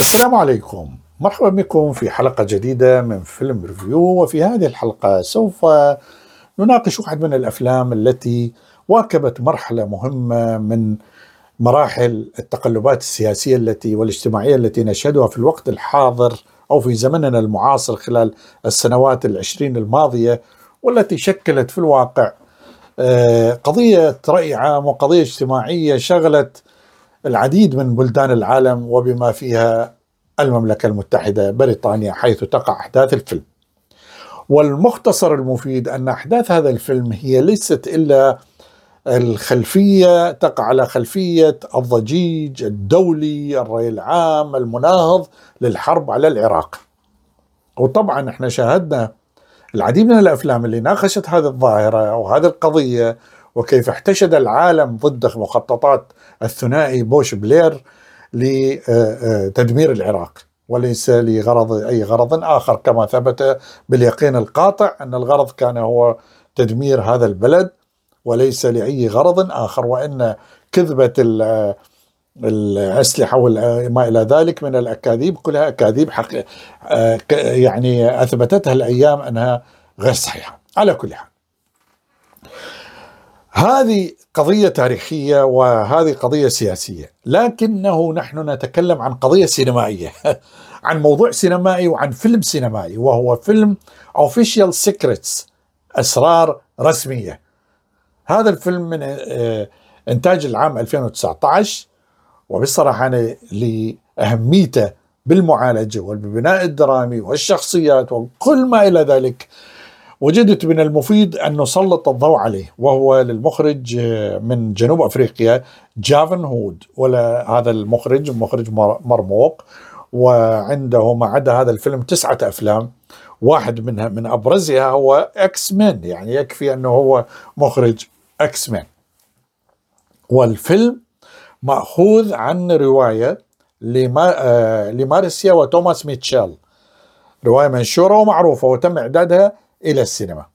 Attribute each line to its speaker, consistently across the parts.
Speaker 1: السلام عليكم. مرحبا بكم في حلقة جديدة من فيلم ريفيو وفي هذه الحلقة سوف نناقش واحد من الأفلام التي واكبت مرحلة مهمة من مراحل التقلبات السياسية التي والاجتماعية التي نشهدها في الوقت الحاضر أو في زمننا المعاصر خلال السنوات العشرين الماضية والتي شكلت في الواقع قضية رأي عام وقضية اجتماعية شغلت العديد من بلدان العالم وبما فيها المملكة المتحدة بريطانيا حيث تقع أحداث الفيلم. والمختصر المفيد أن أحداث هذا الفيلم هي ليست إلا الخلفية تقع على خلفية الضجيج الدولي الرأي العام المناهض للحرب على العراق. وطبعا إحنا شاهدنا العديد من الأفلام اللي ناقشت هذه الظاهرة أو هذه القضية وكيف احتشد العالم ضد مخططات الثنائي بوش بلير لتدمير العراق وليس لغرض أي غرض آخر كما ثبت باليقين القاطع أن الغرض كان هو تدمير هذا البلد وليس لأي غرض آخر وإن كذبة ال- الاسلحه وما إلى ذلك من الأكاذيب كلها أكاذيب حق آه، يعني أثبتتها الأيام أنها غير صحيحة. على كل حال. هذه قضية تاريخية وهذه قضية سياسية. لكنه نحن نتكلم عن قضية سينمائية. عن موضوع سينمائي وعن فيلم سينمائي وهو فيلم Official Secrets أسرار رسمية. هذا الفيلم من آه، إنتاج العام 2019 وبصراحة أنا لأهميته بالمعالجة والبناء الدرامي والشخصيات وكل ما إلى ذلك وجدت من المفيد أن نسلط الضوء عليه وهو للمخرج من جنوب أفريقيا جافن هود. ولا هذا المخرج مخرج مر- مرموق وعنده ما عدا هذا الفيلم تسعة أفلام. واحد منها من أبرزها هو X-Men يعني يكفي أنه هو مخرج X-Men والفيلم مأخوذ عن رواية آه لمارسيا وتوماس ميتشيل. رواية منشورة ومعروفة وتم إعدادها إلى السينما.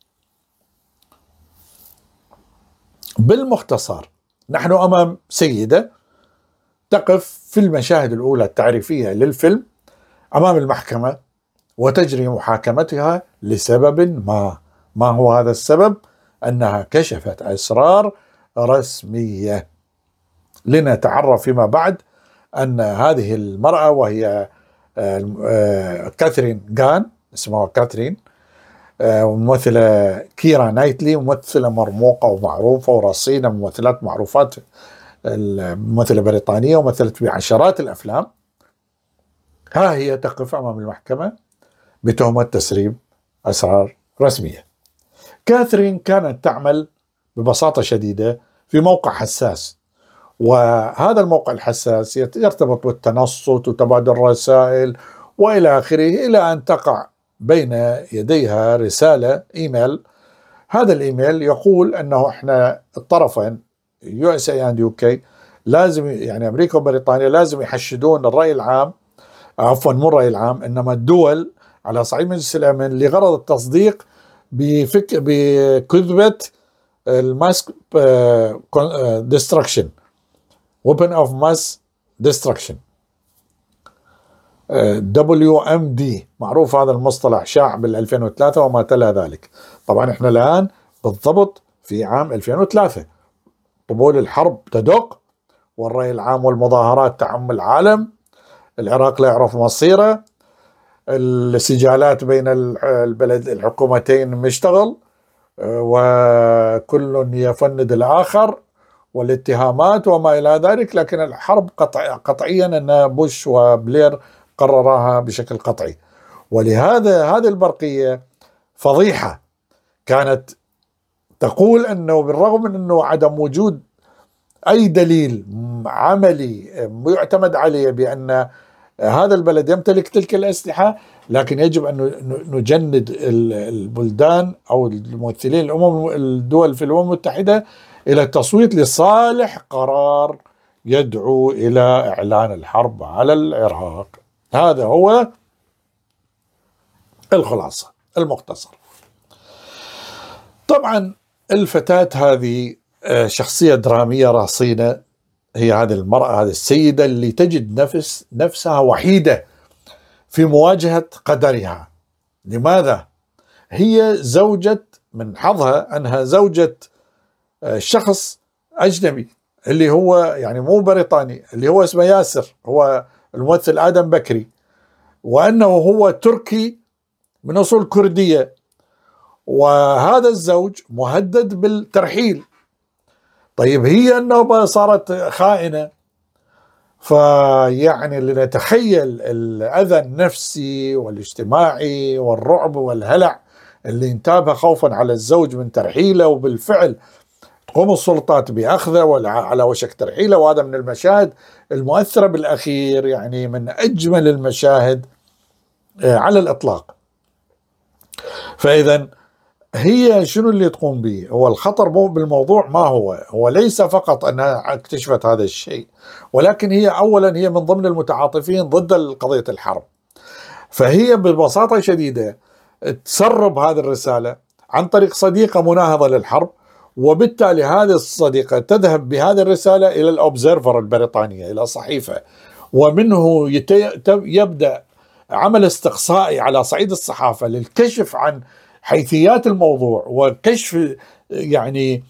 Speaker 1: بالمختصر نحن أمام سيدة تقف في المشاهد الأولى التعريفية للفيلم أمام المحكمة وتجري محاكمتها لسبب ما. ما هو هذا السبب؟ أنها كشفت أسرار رسمية. لنتعرف فيما بعد أن هذه المرأة وهي آه، آه، كاثرين جان اسمها كاثرين آه، وممثلة كيرا نايتلي ممثلة مرموقة ومعروفة ورصينة ممثلات معروفات الممثلة بريطانية ومثلت بعشرات الأفلام. ها هي تقف أمام المحكمة بتهمة تسريب أسرار رسمية. كاثرين كانت تعمل ببساطة شديدة في موقع حساس وهذا الموقع الحساس يرتبط بالتنصت وتبادل الرسائل وإلى آخره إلى أن تقع بين يديها رسالة إيميل. هذا الإيميل يقول أنه إحنا الطرفين USA and UK لازم يعني أمريكا وبريطانيا لازم يحشدون الرأي العام عفوا مو الرأي العام إنما الدول على صعيد مجلس الأمن لغرض التصديق بفك بكذبة ال mass destruction weapon of mass destruction. دي معروف هذا المصطلح شاع بال 2003 وما تلا ذلك. طبعا إحنا الآن بالضبط في عام 2003 طبول الحرب تدق والرأي العام والمظاهرات تعم العالم. العراق لا يعرف مصيره. السجالات بين البلد الحكومتين مشتغل. آه، وكل يفند الآخر. والاتهامات وما إلى ذلك لكن الحرب قطع قطعيا أن بوش وبلير قرراها بشكل قطعي. ولهذا هذه البرقية فضيحة. كانت تقول أنه بالرغم من أنه عدم وجود أي دليل عملي يعتمد عليه بأن هذا البلد يمتلك تلك الأسلحة لكن يجب أن نجند البلدان أو الممثلين الأمم الدول في الأمم المتحدة إلى التصويت لصالح قرار يدعو إلى إعلان الحرب على العراق. هذا هو الخلاصة المختصر طبعا الفتاة هذه آه، شخصية درامية رصينة هي هذه المرأة هذه السيدة اللي تجد نفس نفسها وحيدة في مواجهة قدرها. لماذا؟ هي زوجة من حظها أنها زوجة آه، شخص أجنبي اللي هو يعني مو بريطاني اللي هو اسمه ياسر هو الممثل آدم بكري. وأنه هو تركي من أصول كردية. وهذا الزوج مهدد بالترحيل. طيب هي أنه صارت خائنة. فيعني لنتخيل الأذى النفسي والاجتماعي والرعب والهلع اللي انتابه خوفا على الزوج من ترحيله وبالفعل تقوم السلطات بأخذه على وشك ترحيله وهذا من المشاهد المؤثرة بالأخير يعني من أجمل المشاهد آه، على الإطلاق. فاذا هي شنو اللي تقوم به؟ هو الخطر مو بالموضوع ما هو هو ليس فقط أنها اكتشفت هذا الشيء ولكن هي أولا هي من ضمن المتعاطفين ضد قضية الحرب. فهي ببساطة شديدة تسرب هذه الرسالة عن طريق صديقة مناهضة للحرب وبالتالي هذه الصديقة تذهب بهذه الرسالة إلى الأوبزرفر البريطانية إلى صحيفة ومنه يبدأ عمل استقصائي على صعيد الصحافة للكشف عن حيثيات الموضوع وكشف يعني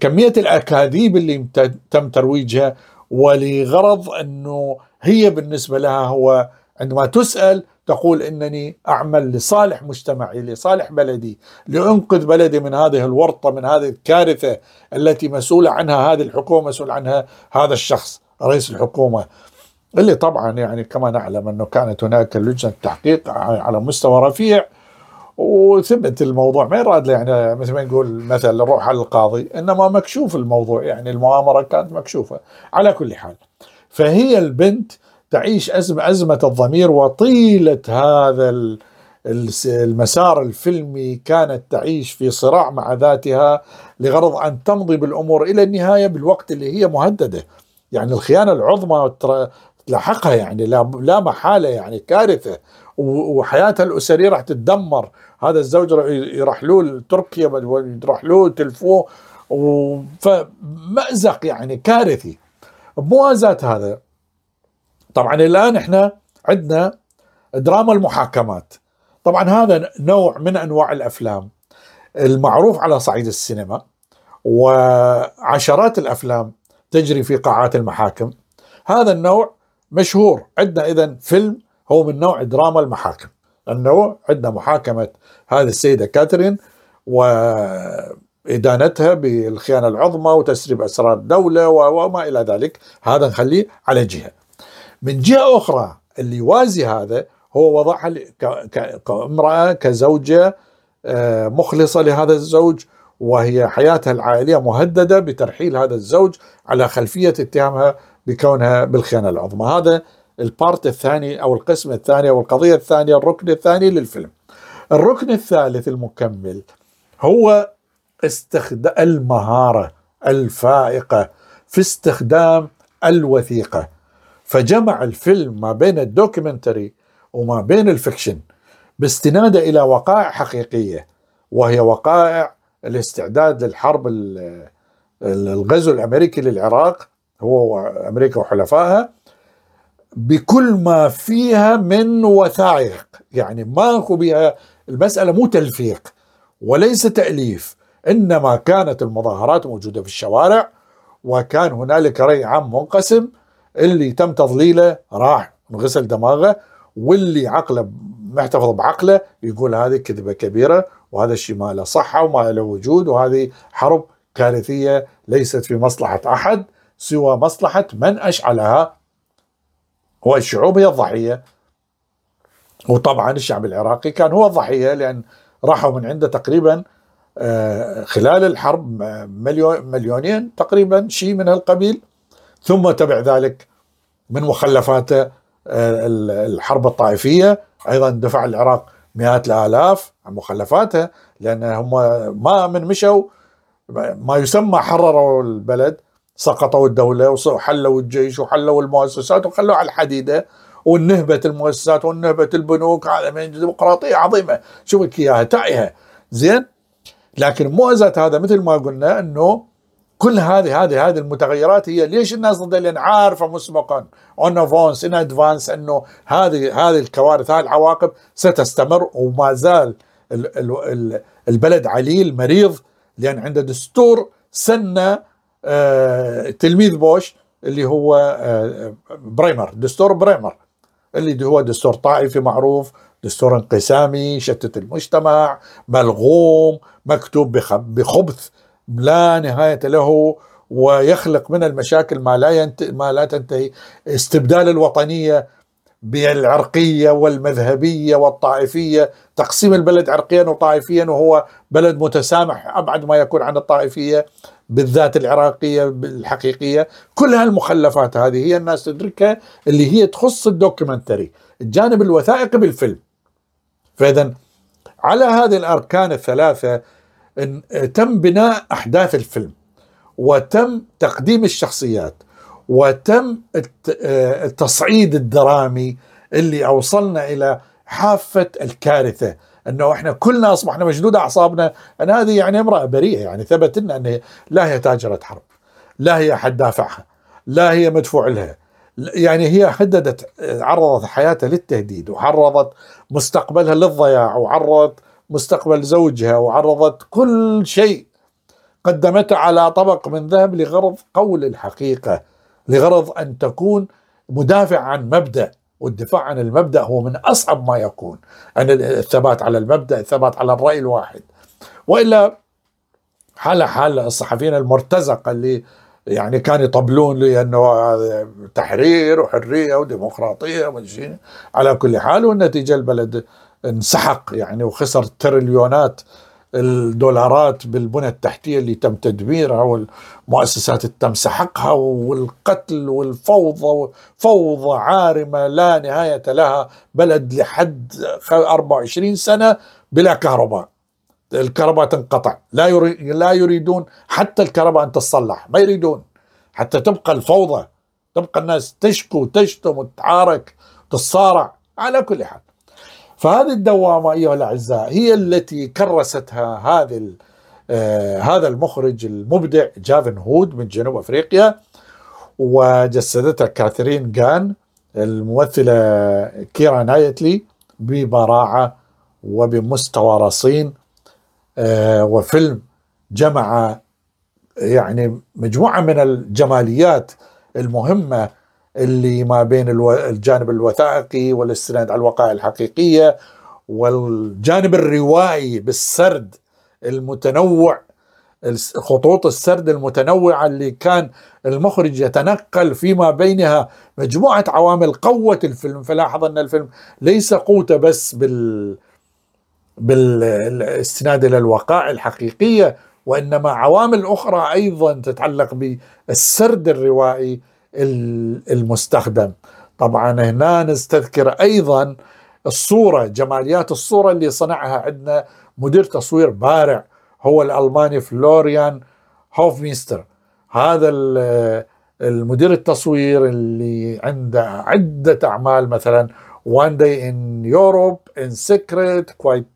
Speaker 1: كمية الأكاذيب اللي تم ترويجها ولغرض أنه هي بالنسبة لها هو عندما تسأل تقول إنني أعمل لصالح مجتمعي لصالح بلدي لأنقذ بلدي من هذه الورطة من هذه الكارثة التي مسؤولة عنها هذه الحكومة مسؤول عنها هذا الشخص رئيس الحكومة. اللي طبعا يعني كما نعلم أنه كانت هناك لجنة تحقيق على مستوى رفيع وثبت الموضوع ما يراد يعني مثل ما نقول مثلا نروح على القاضي إنما مكشوف الموضوع يعني المؤامرة كانت مكشوفة. على كل حال فهي البنت تعيش أزمة أزمة الضمير وطيلة هذا المسار الفلمي كانت تعيش في صراع مع ذاتها لغرض أن تمضي بالأمور إلى النهاية بالوقت اللي هي مهددة. يعني الخيانة العظمى تلاحقها يعني لا محالة يعني كارثة. وحياتها الأسرية راح تتدمر. هذا الزوج يرحلوه لتركيا يرحلوه تلفوه فمأزق يعني كارثي. بموازاة هذا طبعا الآن إحنا عندنا دراما المحاكمات. طبعا هذا نوع من أنواع الأفلام. المعروف على صعيد السينما وعشرات الأفلام تجري في قاعات المحاكم. هذا النوع مشهور. عندنا اذا فيلم هو من نوع دراما المحاكم. انه عندنا محاكمة هذه السيدة كاترين وإدانتها بالخيانة العظمى وتسريب أسرار الدولة وما إلى ذلك. هذا نخليه على جهة. من جهة أخرى اللي يوازي هذا هو وضعها كامراه كزوجة آه، مخلصة لهذا الزوج وهي حياتها العائلية مهددة بترحيل هذا الزوج على خلفية اتهامها بكونها بالخيانة العظمى هذا البارت الثاني أو القسم الثاني أو القضية الثانية الركن الثاني للفيلم. الركن الثالث المكمل هو استخدام المهارة الفائقة في استخدام الوثيقة فجمع الفيلم ما بين ال documentary وما بين ال fiction باستنادة إلى وقائع حقيقية وهي وقائع الاستعداد للحرب الغزو الأمريكي للعراق هو أمريكا وحلفائها بكل ما فيها من وثائق. يعني ماكو بها المسألة مو تلفيق وليس تأليف إنما كانت المظاهرات موجودة في الشوارع وكان هنالك رأي عام منقسم اللي تم تضليله راح انغسل دماغه واللي عقله محتفظ بعقله يقول هذه كذبة كبيرة وهذا الشيء ما له صحة وما له وجود وهذه حرب كارثية ليست في مصلحة أحد. سوى مصلحة من أشعلها هو الشعوب هي الضحية. وطبعا الشعب العراقي كان هو الضحية لأن راحوا من عنده تقريبا آه، خلال الحرب مليون مليونين تقريبا شيء من القبيل ثم تبع ذلك من مخلفاته آه، الحرب الطائفية. أيضا دفع العراق مئات الآلاف عن مخلفاتها لأن هم ما من مشوا ما يسمى حرروا البلد. سقطوا الدولة وحلوا الجيش وحلوا المؤسسات وخلوا على الحديدة ونهبت المؤسسات ونهبت البنوك. ديمقراطية عظيمة. شوفك إياها تعيها زين؟ لكن مؤازة هذا مثل ما قلنا أنه كل هذه هذه هذه المتغيرات هي ليش الناس لأن عارفة مسبقا اون افونس ان ادفانس إنه هذه هذه الكوارث هذه العواقب ستستمر وما زال البلد عليل مريض لأن عنده دستور سن آه، تلميذ بوش اللي هو آه، بريمر دستور بريمر اللي هو دستور طائفي معروف دستور انقسامي يشتت المجتمع ملغوم مكتوب بخبث لا نهاية له ويخلق من المشاكل ما لا ما لا تنتهي استبدال الوطنية بالعرقية والمذهبية والطائفية. تقسيم البلد عرقيا وطائفيا وهو بلد متسامح أبعد ما يكون عن الطائفية. بالذات العراقية الحقيقية كل هالمخلفات هذه هي الناس تدركها اللي هي تخص الدوكيومنتري الجانب الوثائقي بالفيلم. فإذا على هذه الأركان الثلاثة تم بناء أحداث الفيلم وتم تقديم الشخصيات وتم التصعيد الدرامي اللي أوصلنا إلى حافة الكارثة. أنه إحنا كلنا أصبحنا مشدود أعصابنا. أن هذه يعني امرأة بريئة يعني ثبت لنا إن لا هي تاجرة حرب لا هي حد دافعها لا هي مدفوع لها. يعني هي هددت عرضت حياتها للتهديد وعرضت مستقبلها للضياع وعرضت مستقبل زوجها وعرضت كل شيء قدمته على طبق من ذهب لغرض قول الحقيقة لغرض أن تكون مدافع عن مبدأ. والدفاع عن المبدأ هو من أصعب ما يكون. أن الثبات على المبدأ الثبات على الرأي الواحد. وإلا حال حال الصحفيين المرتزقة اللي يعني كانوا يطبلون لي أنه تحرير وحرية وديمقراطية على كل حال والنتيجة البلد انسحق يعني وخسر تريليونات الدولارات بالبنى التحتية اللي تم تدميرها والمؤسسات اللي تم سحقها والقتل والفوضى فوضى عارمة لا نهاية لها بلد لحد 24 سنة بلا كهرباء. الكهرباء تنقطع. لا لا يريدون حتى الكهرباء أن تصلح ما يريدون. حتى تبقى الفوضى تبقى الناس تشكو تشتم وتتعارك تتصارع. على كل حال. فهذه الدوامة أيها الأعزاء هي التي كرستها هذه آه هذا المخرج المبدع جافن هود من جنوب أفريقيا وجسدتها كاثرين جان الممثلة كيرا نايتلي ببراعه وبمستوى رصين آه وفيلم جمع يعني مجموعة من الجماليات المهمة اللي ما بين الجانب الوثائقي والاستناد على الوقائع الحقيقية والجانب الروائي بالسرد المتنوع خطوط السرد المتنوعة اللي كان المخرج يتنقل فيما بينها مجموعة عوامل قوت الفيلم. فلاحظ أن الفيلم ليس قوته بس بال بالاستناد إلى الوقائع الحقيقية وإنما عوامل أخرى أيضا تتعلق بالسرد الروائي المستخدم. طبعا هنا نستذكر أيضا الصورة جماليات الصورة اللي صنعها عندنا مدير تصوير بارع هو الألماني فلوريان هوفميستر. هذا المدير التصوير اللي عنده عدة أعمال مثلا One Day in Europe ان سيكريت A Quiet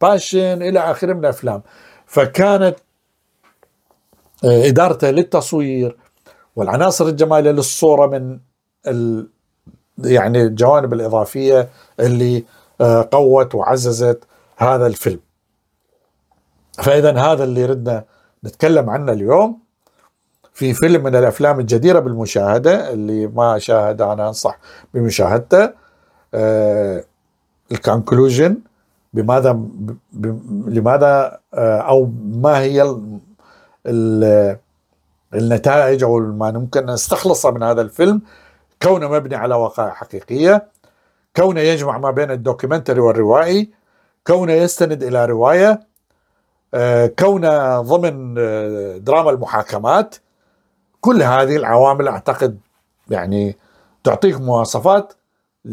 Speaker 1: Passion إلى آخره من الأفلام. فكانت آه، إدارته للتصوير والعناصر الجمالية للصورة من ال يعني الجوانب الإضافية اللي آه، قوت وعززت هذا الفيلم. فإذا هذا اللي ردنا نتكلم عنه اليوم في فيلم من الأفلام الجديرة بالمشاهدة اللي ما شاهد أنا أنصح بمشاهدته آه الكونكلوجن بماذا ب لماذا آه أو ما هي ال ال النتائج أو ما ممكن نستخلصه من هذا الفيلم. كونه مبني على وقائع حقيقية. كونه يجمع ما بين الدوكيومنتري والروائي. كونه يستند إلى رواية. آه، كونه ضمن آه، دراما المحاكمات. كل هذه العوامل أعتقد يعني تعطيك مواصفات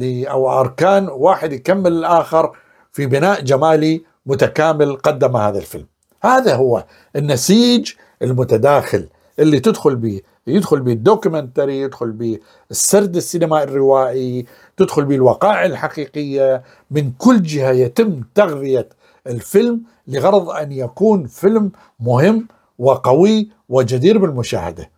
Speaker 1: أو أركان واحد يكمل الآخر في بناء جمالي متكامل قدم هذا الفيلم. هذا هو النسيج المتداخل. اللي تدخل به يدخل به الدوكيومنتري يدخل به السرد السينمائي الروائي تدخل به الوقائع الحقيقية. من كل جهة يتم تغذية الفيلم لغرض أن يكون فيلم مهم وقوي وجدير بالمشاهدة.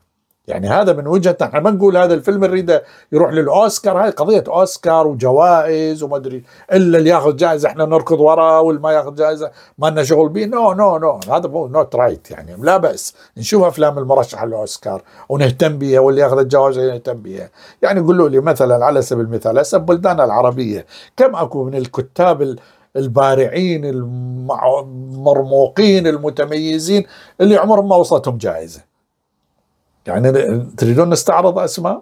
Speaker 1: يعني هذا من وجهة إحنا ما نقول هذا الفيلم نريده يروح للأوسكار هاي قضية أوسكار وجوائز وما أدري إلا اللي ياخذ جائزة إحنا نركض وراه واللي ما ياخذ جائزة ما لنا شغل به no no no هذا مو not right يعني لا بأس. نشوف أفلام المرشحه للأوسكار ونهتم بها واللي ياخذ الجوائز نهتم بها يعني قولوا لي مثلا على سبيل المثال هسه بلداننا العربية كم أكو من الكتاب البارعين المرموقين المتميزين اللي عمرهم ما وصلتهم جائزة؟ يعني تريدون نستعرض أسماء؟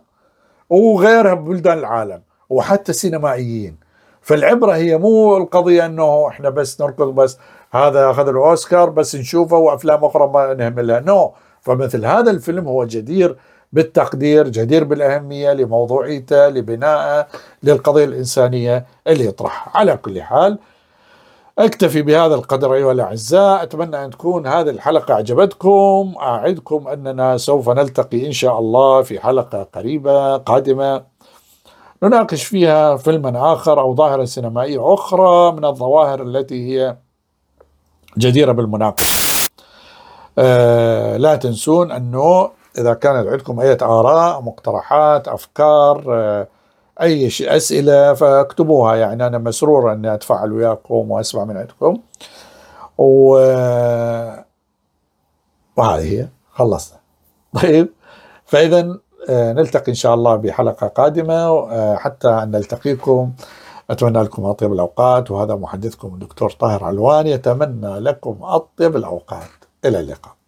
Speaker 1: وغيرها ببلدان العالم وحتى سينمائيين. فالعبرة هي مو القضية إنه إحنا بس نركض بس هذا أخذ الأوسكار بس نشوفه وأفلام أخرى ما نهملها نو فمثل هذا الفيلم هو جدير بالتقدير جدير بالأهمية لموضوعيته لبنائه للقضية الإنسانية اللي يطرحها. على كل حال أكتفي بهذا القدر أيها الأعزاء أتمنى أن تكون هذه الحلقة أعجبتكم أعدكم أننا سوف نلتقي إن شاء الله في حلقة قريبة قادمة نناقش فيها فيلما آخر أو ظاهرة سينمائية أخرى من الظواهر التي هي جديرة بالمناقشة. أه لا تنسون أنه إذا كانت عندكم أي آراء مقترحات أفكار أه أي أسئلة فاكتبوها يعني أنا مسرور إني أتفاعل وياكم وأسمع من عندكم. و وهذه هي. خلصنا. طيب. فإذا آه، نلتقي إن شاء الله بحلقة قادمة. آه، حتى أن نلتقيكم أتمنى لكم أطيب الأوقات. وهذا محدثكم الدكتور طاهر علوان. يتمنى لكم أطيب الأوقات. إلى اللقاء.